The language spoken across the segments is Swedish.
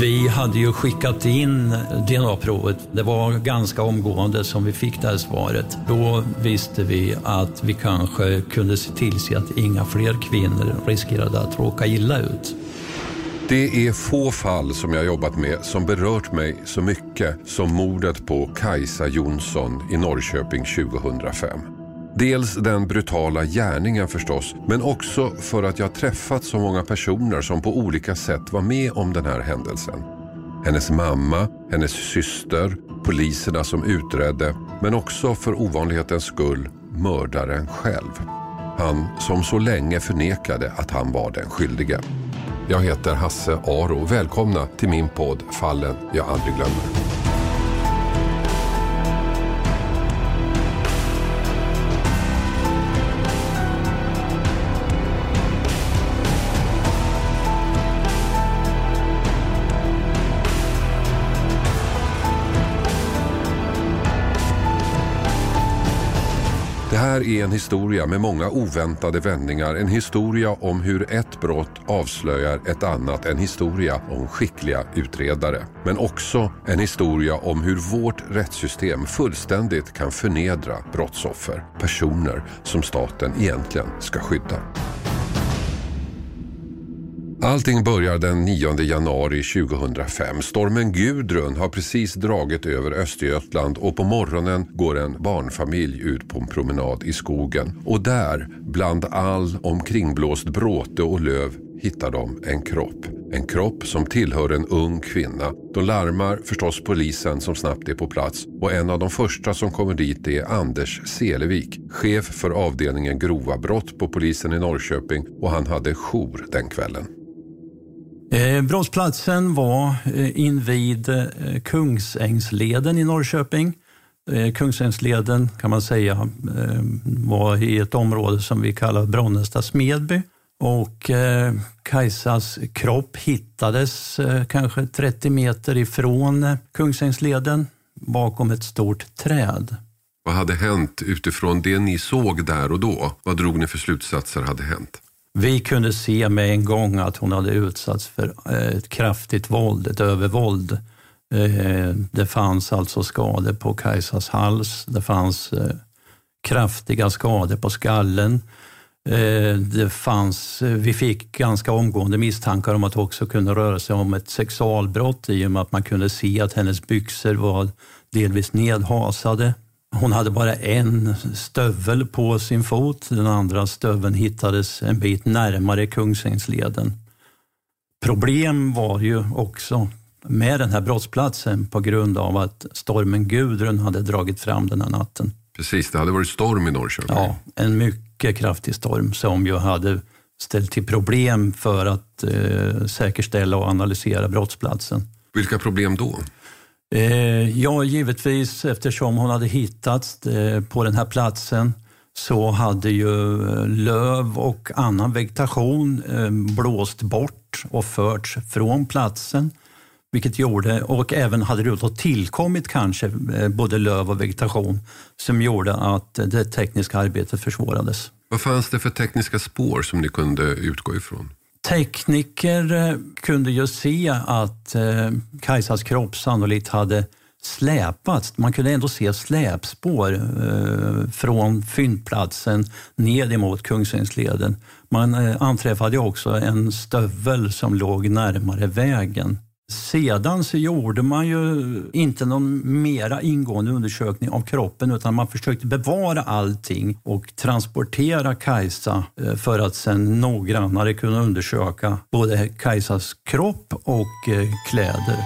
Vi hade ju skickat in DNA-provet. Det var ganska omgående som vi fick det här svaret. Då visste vi att vi kanske kunde se till sig att inga fler kvinnor riskerade att råka illa ut. Det är få fall som jag jobbat med som berört mig så mycket som mordet på Kajsa Jonsson i Norrköping 2005. Dels den brutala gärningen förstås, men också för att jag träffat så många personer som på olika sätt var med om den här händelsen. Hennes mamma, hennes syster, poliserna som utredde, men också för ovanlighetens skull mördaren själv. Han som så länge förnekade att han var den skyldige. Jag heter Hasse Aro. Välkomna till min podd Fallen jag aldrig glömmer. Här är en historia med många oväntade vändningar. En historia om hur ett brott avslöjar ett annat. En historia om skickliga utredare. Men också en historia om hur vårt rättssystem fullständigt kan förnedra brottsoffer. Personer som staten egentligen ska skydda. Allting börjar den 9 januari 2005. Stormen Gudrun har precis dragit över Östergötland och på morgonen går en barnfamilj ut på en promenad i skogen. Och där, bland all omkringblåst bråte och löv, hittar de en kropp. En kropp som tillhör en ung kvinna. De larmar förstås polisen som snabbt är på plats och en av de första som kommer dit är Anders Selevik, chef för avdelningen grova brott på polisen i Norrköping och han hade jour den kvällen. Eh, brottsplatsen var eh, invid eh, Kungsängsleden i Norrköping. Kungsängsleden kan man säga var i ett område som vi kallar Bronnesta Smedby. Och Kajsas kropp hittades kanske 30 meter ifrån Kungsängsleden bakom ett stort träd. Vad hade hänt utifrån det ni såg där och då? Vad drog ni för slutsatser hade hänt? Vi kunde se med en gång att hon hade utsatts för eh, ett kraftigt våld, ett övervåld. Eh, det fanns alltså skador på Kajsas hals, det fanns eh, kraftiga skador på skallen. Det fanns, vi fick ganska omgående misstankar om att det också kunde röra sig om ett sexualbrott i och med att man kunde se att hennes byxor var delvis nedhasade. Hon hade bara en stövel på sin fot. Den andra stöveln hittades en bit närmare Kungsängsleden. Problem var ju också med den här brottsplatsen på grund av att stormen Gudrun hade dragit fram den här natten. Precis, det hade varit storm i Norrköping. Ja, en mycket kraftig storm som ju hade ställt till problem för att eh, säkerställa och analysera brottsplatsen. Vilka problem då? Eh, ja, givetvis eftersom hon hade hittats eh, på den här platsen så hade ju eh, löv och annan vegetation eh, blåst bort och förts från platsen. Vilket gjorde, och även hade det då tillkommit kanske eh, både löv och vegetation som gjorde att det tekniska arbetet försvårades. Vad fanns det för tekniska spår som ni kunde utgå ifrån? Tekniker eh, kunde ju se att eh, Kajsas kropp sannolikt hade släpats. Man kunde ändå se släpspår eh, från fyndplatsen ned emot Kungsängsleden. Man eh, anträffade också en stövel som låg närmare vägen. Sedan så gjorde man ju inte någon mera ingående undersökning av kroppen utan man försökte bevara allting och transportera Kajsa eh, för att sen noggrannare kunna undersöka både Kajsas kropp och eh, kläder.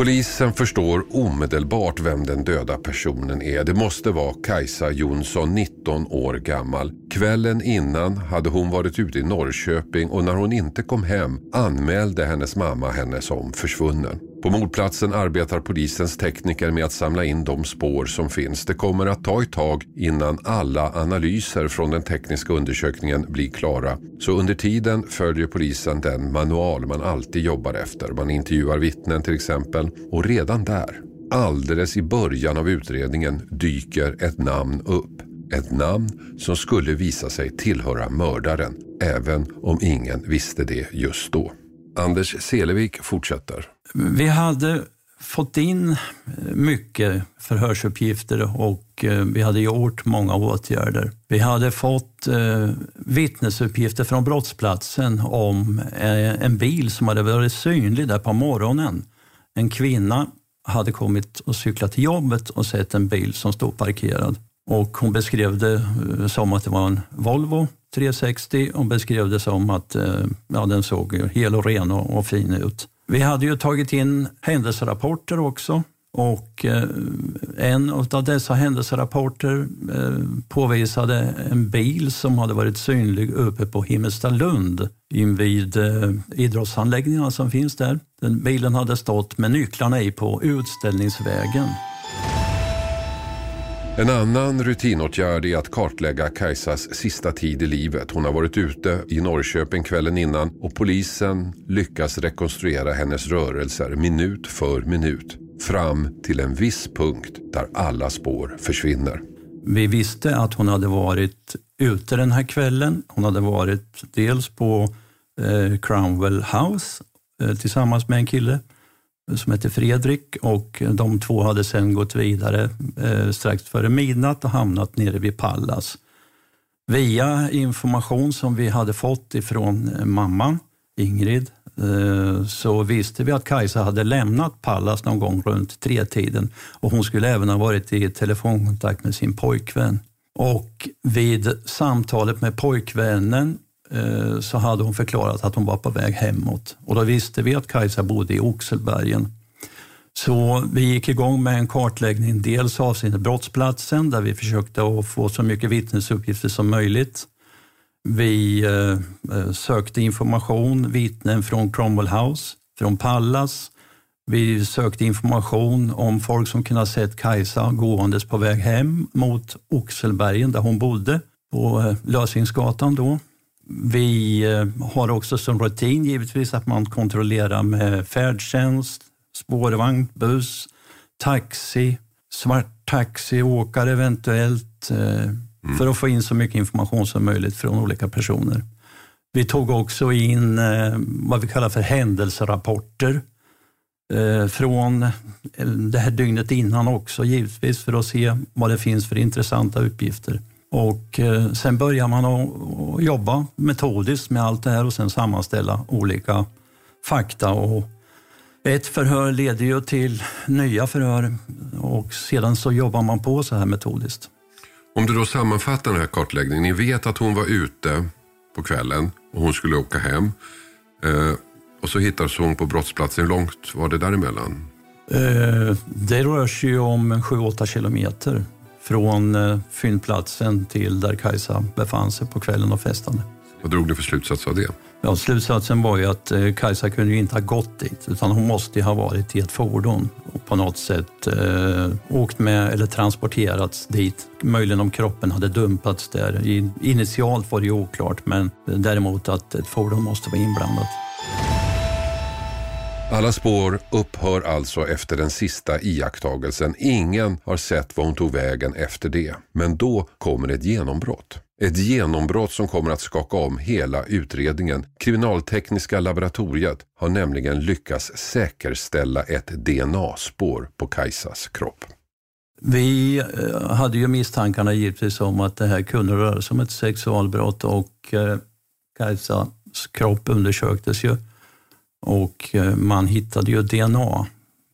Polisen förstår omedelbart vem den döda personen är. Det måste vara Kajsa Jonsson, 19 år gammal. Kvällen innan hade hon varit ute i Norrköping och när hon inte kom hem anmälde hennes mamma henne som försvunnen. På mordplatsen arbetar polisens tekniker med att samla in de spår som finns. Det kommer att ta ett tag innan alla analyser från den tekniska undersökningen blir klara. Så under tiden följer polisen den manual man alltid jobbar efter. Man intervjuar vittnen till exempel och redan där, alldeles i början av utredningen, dyker ett namn upp. Ett namn som skulle visa sig tillhöra mördaren, även om ingen visste det just då. Anders Selevik fortsätter. Vi hade fått in mycket förhörsuppgifter och eh, vi hade gjort många åtgärder. Vi hade fått eh, vittnesuppgifter från brottsplatsen om eh, en bil som hade varit synlig där på morgonen. En kvinna hade kommit och cyklat till jobbet och sett en bil som stod parkerad. Och hon beskrev det som att det var en Volvo 360 och beskrev det som att eh, ja, den såg hel och ren och, och fin ut. Vi hade ju tagit in händelserapporter också och eh, en av dessa händelserapporter eh, påvisade en bil som hade varit synlig uppe på Himmelstalund invid idrottsanläggningarna som finns där. Den bilen hade stått med nycklarna i på utställningsvägen. En annan rutinåtgärd är att kartlägga Kajsas sista tid i livet. Hon har varit ute i Norrköping kvällen innan och polisen lyckas rekonstruera hennes rörelser minut för minut fram till en viss punkt där alla spår försvinner. Vi visste att hon hade varit ute den här kvällen. Hon hade varit dels på eh, Cromwell House eh, tillsammans med en kille som hette Fredrik och de två hade sen gått vidare eh, strax före midnatt och hamnat nere vid Pallas. Via information som vi hade fått ifrån eh, mamman, Ingrid, eh, så visste vi att Kajsa hade lämnat Pallas någon gång runt tretiden och hon skulle även ha varit i telefonkontakt med sin pojkvän. Och vid samtalet med pojkvännen Eh, så hade hon förklarat att hon var på väg hemåt. Och då visste vi att Kajsa bodde i Oxelbergen. Så vi gick igång med en kartläggning, dels avseende brottsplatsen där vi försökte att få så mycket vittnesuppgifter som möjligt. Vi eh, eh, sökte information, vittnen från Cromwell House, från Pallas. Vi sökte information om folk som kunde ha sett Kajsa gåendes på väg hem mot Oxelbergen där hon bodde, på eh, Lösingsgatan då. Vi eh, har också som rutin givetvis att man kontrollerar med färdtjänst, spårvagn, buss, taxi, svart taxiåkare eventuellt eh, mm. för att få in så mycket information som möjligt från olika personer. Vi tog också in eh, vad vi kallar för händelserapporter från det här dygnet innan också givetvis för att se vad det finns för intressanta uppgifter. Och eh, sen börjar man att jobba metodiskt med allt det här och sen sammanställa olika fakta. Och ett förhör leder ju till nya förhör och sedan så jobbar man på så här metodiskt. Om du då sammanfattar den här kartläggningen. Ni vet att hon var ute på kvällen och hon skulle åka hem. Eh, och så hittades hon på brottsplatsen. Hur långt var det däremellan? Eh, det rör sig om 7-8 kilometer från eh, fyndplatsen till där Kajsa befann sig på kvällen och festade. Vad drog ni för slutsats av det? Ja, slutsatsen var ju att eh, Kajsa kunde ju inte ha gått dit utan hon måste ha varit i ett fordon och på något sätt eh, åkt med eller transporterats dit. Möjligen om kroppen hade dumpats där. Initialt var det ju oklart men däremot att ett fordon måste vara inblandat. Alla spår upphör alltså efter den sista iakttagelsen. Ingen har sett var hon tog vägen efter det. Men då kommer ett genombrott. Ett genombrott som kommer att skaka om hela utredningen. Kriminaltekniska laboratoriet har nämligen lyckats säkerställa ett DNA-spår på Kajsas kropp. Vi eh, hade ju misstankarna givetvis om att det här kunde röra sig om ett sexualbrott och eh, Kajsas kropp undersöktes ju och eh, man hittade ju DNA.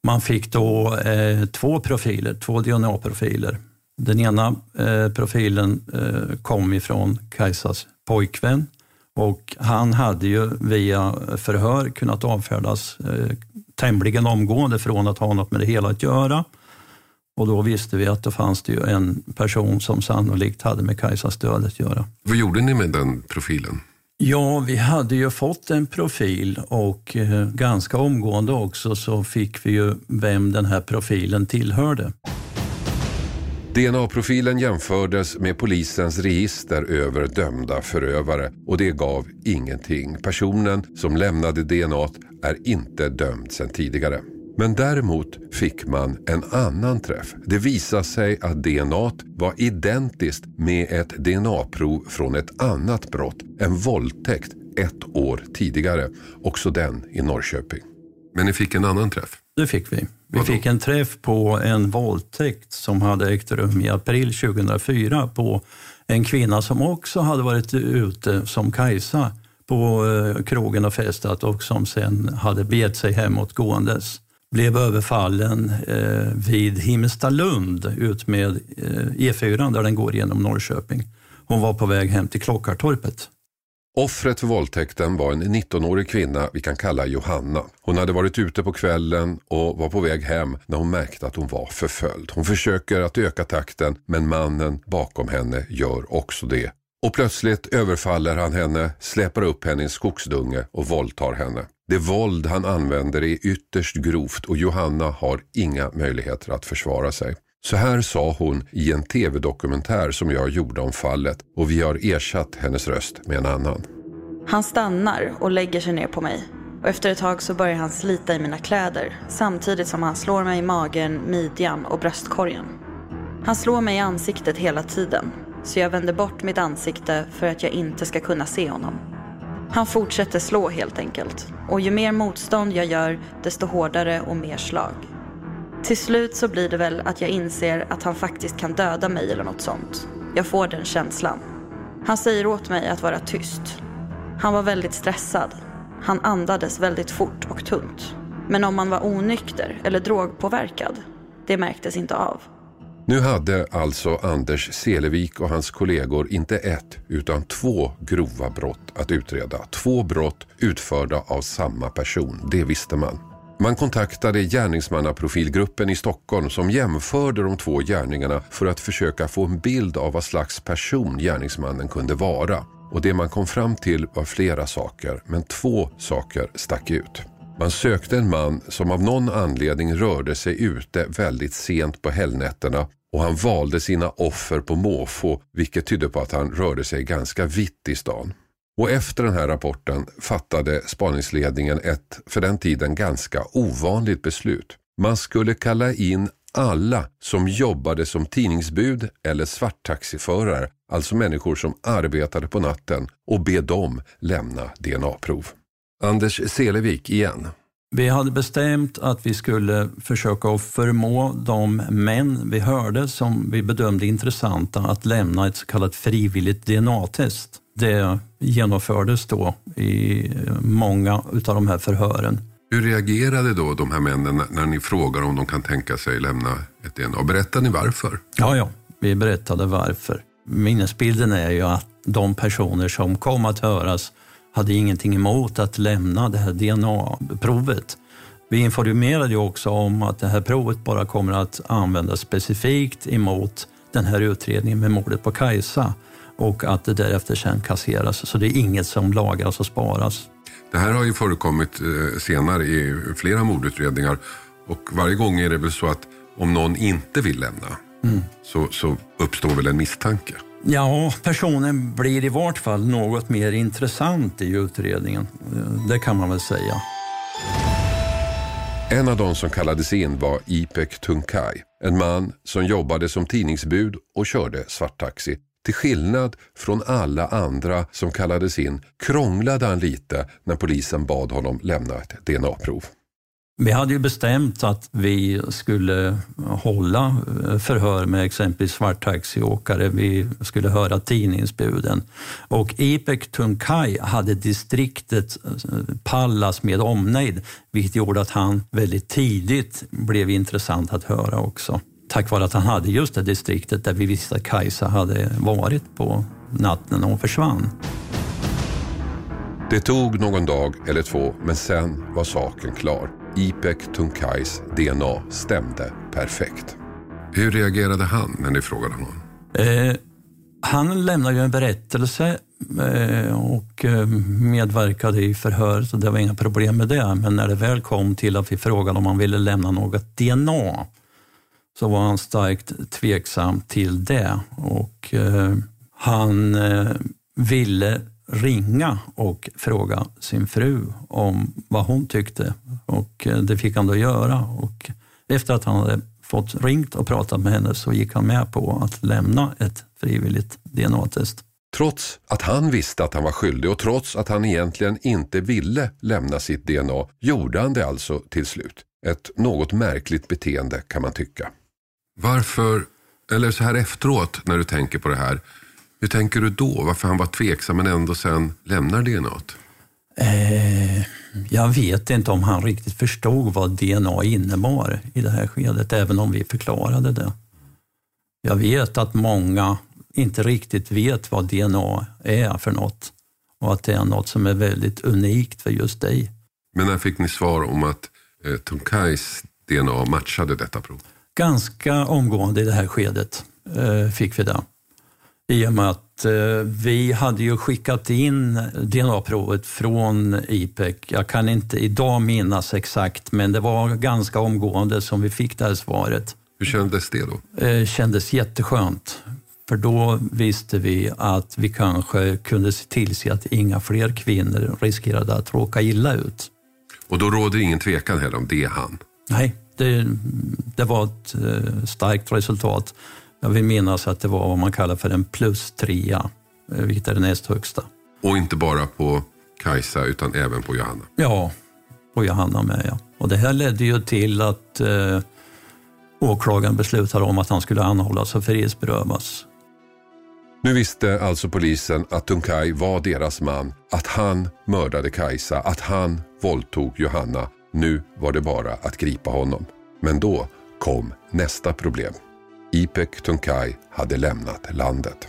Man fick då eh, två profiler, två DNA-profiler. Den ena eh, profilen eh, kom ifrån Kajsas pojkvän och han hade ju via förhör kunnat avfärdas eh, tämligen omgående från att ha något med det hela att göra. Och då visste vi att det fanns det ju en person som sannolikt hade med Kajsas död att göra. Vad gjorde ni med den profilen? Ja, vi hade ju fått en profil och eh, ganska omgående också så fick vi ju vem den här profilen tillhörde. DNA-profilen jämfördes med polisens register över dömda förövare och det gav ingenting. Personen som lämnade DNA är inte dömd sedan tidigare. Men däremot fick man en annan träff. Det visade sig att DNA var identiskt med ett DNA-prov från ett annat brott, en våldtäkt, ett år tidigare. Också den i Norrköping. Men ni fick en annan träff? Det fick vi. Vi fick en träff på en våldtäkt som hade ägt rum i april 2004 på en kvinna som också hade varit ute som Kajsa på eh, krogen och festat och som sen hade begett sig hemåt gåendes. Blev överfallen eh, vid Himmelstalund ut med eh, E4 där den går genom Norrköping. Hon var på väg hem till Klockartorpet. Offret för våldtäkten var en 19-årig kvinna vi kan kalla Johanna. Hon hade varit ute på kvällen och var på väg hem när hon märkte att hon var förföljd. Hon försöker att öka takten men mannen bakom henne gör också det. Och plötsligt överfaller han henne, släpar upp henne i en skogsdunge och våldtar henne. Det våld han använder är ytterst grovt och Johanna har inga möjligheter att försvara sig. Så här sa hon i en tv-dokumentär som jag gjorde om fallet och vi har ersatt hennes röst med en annan. Han stannar och lägger sig ner på mig. Och efter ett tag så börjar han slita i mina kläder samtidigt som han slår mig i magen, midjan och bröstkorgen. Han slår mig i ansiktet hela tiden så jag vänder bort mitt ansikte för att jag inte ska kunna se honom. Han fortsätter slå helt enkelt och ju mer motstånd jag gör desto hårdare och mer slag. Till slut så blir det väl att jag inser att han faktiskt kan döda mig eller något sånt. Jag får den känslan. Han säger åt mig att vara tyst. Han var väldigt stressad. Han andades väldigt fort och tunt. Men om man var onykter eller drogpåverkad, det märktes inte av. Nu hade alltså Anders Selevik och hans kollegor inte ett utan två grova brott att utreda. Två brott utförda av samma person, det visste man. Man kontaktade gärningsmannaprofilgruppen i Stockholm som jämförde de två gärningarna för att försöka få en bild av vad slags person gärningsmannen kunde vara. Och det man kom fram till var flera saker, men två saker stack ut. Man sökte en man som av någon anledning rörde sig ute väldigt sent på helgnätterna och han valde sina offer på måfå vilket tydde på att han rörde sig ganska vitt i stan. Och efter den här rapporten fattade spaningsledningen ett för den tiden ganska ovanligt beslut. Man skulle kalla in alla som jobbade som tidningsbud eller svarttaxiförare, alltså människor som arbetade på natten och be dem lämna DNA-prov. Anders Selevik igen. Vi hade bestämt att vi skulle försöka förmå de män vi hörde som vi bedömde intressanta att lämna ett så kallat frivilligt DNA-test. Det genomfördes då i många av de här förhören. Hur reagerade då de här männen när ni frågar om de kan tänka sig lämna ett DNA? Berättade ni varför? Ja, ja, vi berättade varför. Minnesbilden är ju att de personer som kom att höras hade ingenting emot att lämna det här DNA-provet. Vi informerade ju också om att det här provet bara kommer att användas specifikt emot den här utredningen med mordet på Kajsa och att det därefter sen kasseras. Så det är inget som lagras och sparas. Det här har ju förekommit eh, senare i flera mordutredningar och varje gång är det väl så att om någon inte vill lämna mm. så, så uppstår väl en misstanke. Ja, personen blir i vart fall något mer intressant i utredningen. Det kan man väl säga. En av de som kallades in var Ipek Tunkai, En man som jobbade som tidningsbud och körde svarttaxi. Till skillnad från alla andra som kallades in krånglade han lite när polisen bad honom lämna ett DNA-prov. Vi hade ju bestämt att vi skulle hålla eh, förhör med exempelvis svarttaxiåkare. Vi skulle höra tidningsbuden. Och Ipek Tunkai hade distriktet eh, Pallas med omnejd, vilket gjorde att han väldigt tidigt blev intressant att höra också. Tack vare att han hade just det distriktet där vi visste att Kajsa hade varit på natten när hon försvann. Det tog någon dag eller två, men sen var saken klar. Ipek Tunkais DNA stämde perfekt. Hur reagerade han när ni frågade honom? Eh, han lämnade ju en berättelse eh, och eh, medverkade i förhör, så det var inga problem med det. Men när det väl kom till att vi frågade om han ville lämna något DNA så var han starkt tveksam till det. Och eh, han eh, ville ringa och fråga sin fru om vad hon tyckte. Och eh, det fick han då göra. Och efter att han hade fått ringt och pratat med henne så gick han med på att lämna ett frivilligt DNA-test. Trots att han visste att han var skyldig och trots att han egentligen inte ville lämna sitt DNA gjorde han det alltså till slut. Ett något märkligt beteende kan man tycka. Varför, eller så här efteråt när du tänker på det här, hur tänker du då? Varför han var tveksam men ändå sen lämnar DNA? Eh, jag vet inte om han riktigt förstod vad DNA innebar i det här skedet, även om vi förklarade det. Jag vet att många inte riktigt vet vad DNA är för något och att det är något som är väldigt unikt för just dig. Men när fick ni svar om att eh, Tunkais DNA matchade detta prov? Ganska omgående i det här skedet eh, fick vi det. I och med att eh, vi hade ju skickat in DNA-provet från IPEC. Jag kan inte idag minnas exakt, men det var ganska omgående som vi fick det här svaret. Hur kändes det då? Eh, kändes jätteskönt. För då visste vi att vi kanske kunde se till att inga fler kvinnor riskerade att råka illa ut. Och då råder ingen tvekan heller om det är han? Nej, det, det var ett eh, starkt resultat. Jag vill minnas att det var vad man kallar för en plus trea, eh, vilket är det näst högsta. Och inte bara på Kajsa utan även på Johanna? Ja, och Johanna med ja. Och det här ledde ju till att eh, åklagaren beslutade om att han skulle anhållas och frihetsberövas. Nu visste alltså polisen att Tunkay var deras man, att han mördade Kajsa, att han våldtog Johanna. Nu var det bara att gripa honom. Men då kom nästa problem. Ipek Tunkay hade lämnat landet.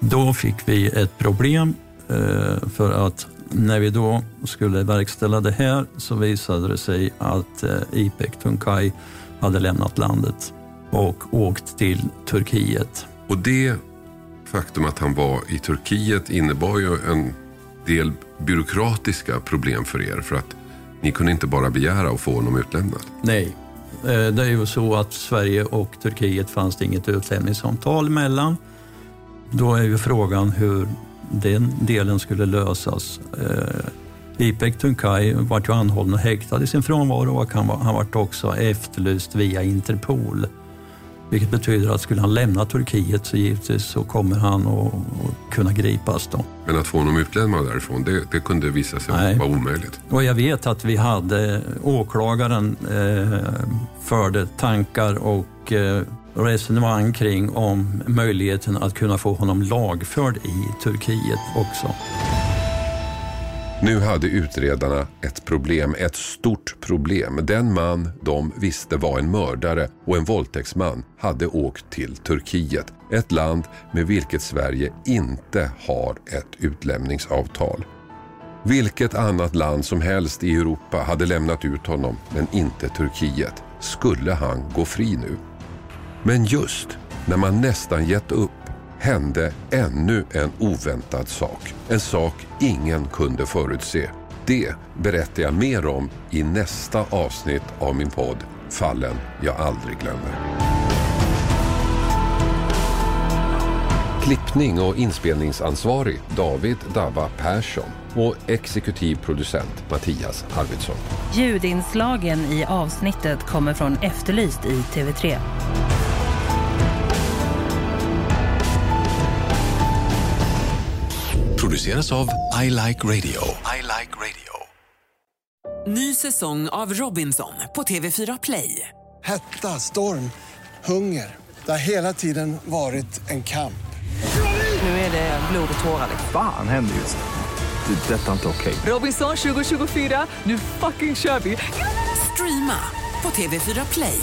Då fick vi ett problem eh, för att när vi då skulle verkställa det här så visade det sig att eh, Ipek Tunkay hade lämnat landet och åkt till Turkiet. Och det faktum att han var i Turkiet innebar ju en del byråkratiska problem för er. För att ni kunde inte bara begära att få honom utlämnad. Nej, Eh, det är ju så att Sverige och Turkiet fanns det inget utlämningsavtal mellan. Då är ju frågan hur den delen skulle lösas. Eh, Ipek Tunkay vart ju anhållen och häktad i sin frånvaro och han, han vart också efterlyst via Interpol. Vilket betyder att skulle han lämna Turkiet så givetvis så kommer han att, kunna gripas. Då. Men att få honom utlämnad därifrån, det, det kunde visa sig Nej. vara omöjligt. Och jag vet att vi hade åklagaren eh, förde tankar och eh, resonemang kring om möjligheten att kunna få honom lagförd i Turkiet också. Nu hade utredarna ett problem, ett stort problem. Den man de visste var en mördare och en våldtäktsman hade åkt till Turkiet. Ett land med vilket Sverige inte har ett utlämningsavtal. Vilket annat land som helst i Europa hade lämnat ut honom, men inte Turkiet. Skulle han gå fri nu? Men just när man nästan gett upp hände ännu en oväntad sak. En sak ingen kunde förutse. Det berättar jag mer om i nästa avsnitt av min podd Fallen jag aldrig glömmer. Klippning och inspelningsansvarig David Dava Persson och exekutiv producent Mattias Arvidsson. Ljudinslagen i avsnittet kommer från Efterlyst i TV3. Produceras av I Like Radio. I like radio. Ny säsong av Robinson på TV4 Play. Hetta, storm, hunger. Det har hela tiden varit en kamp. Nu är det blod och tårar. Fan händer just nu. Det. är Detta är inte okej. Robinson 2024, nu fucking kör vi! Streama på TV4 Play.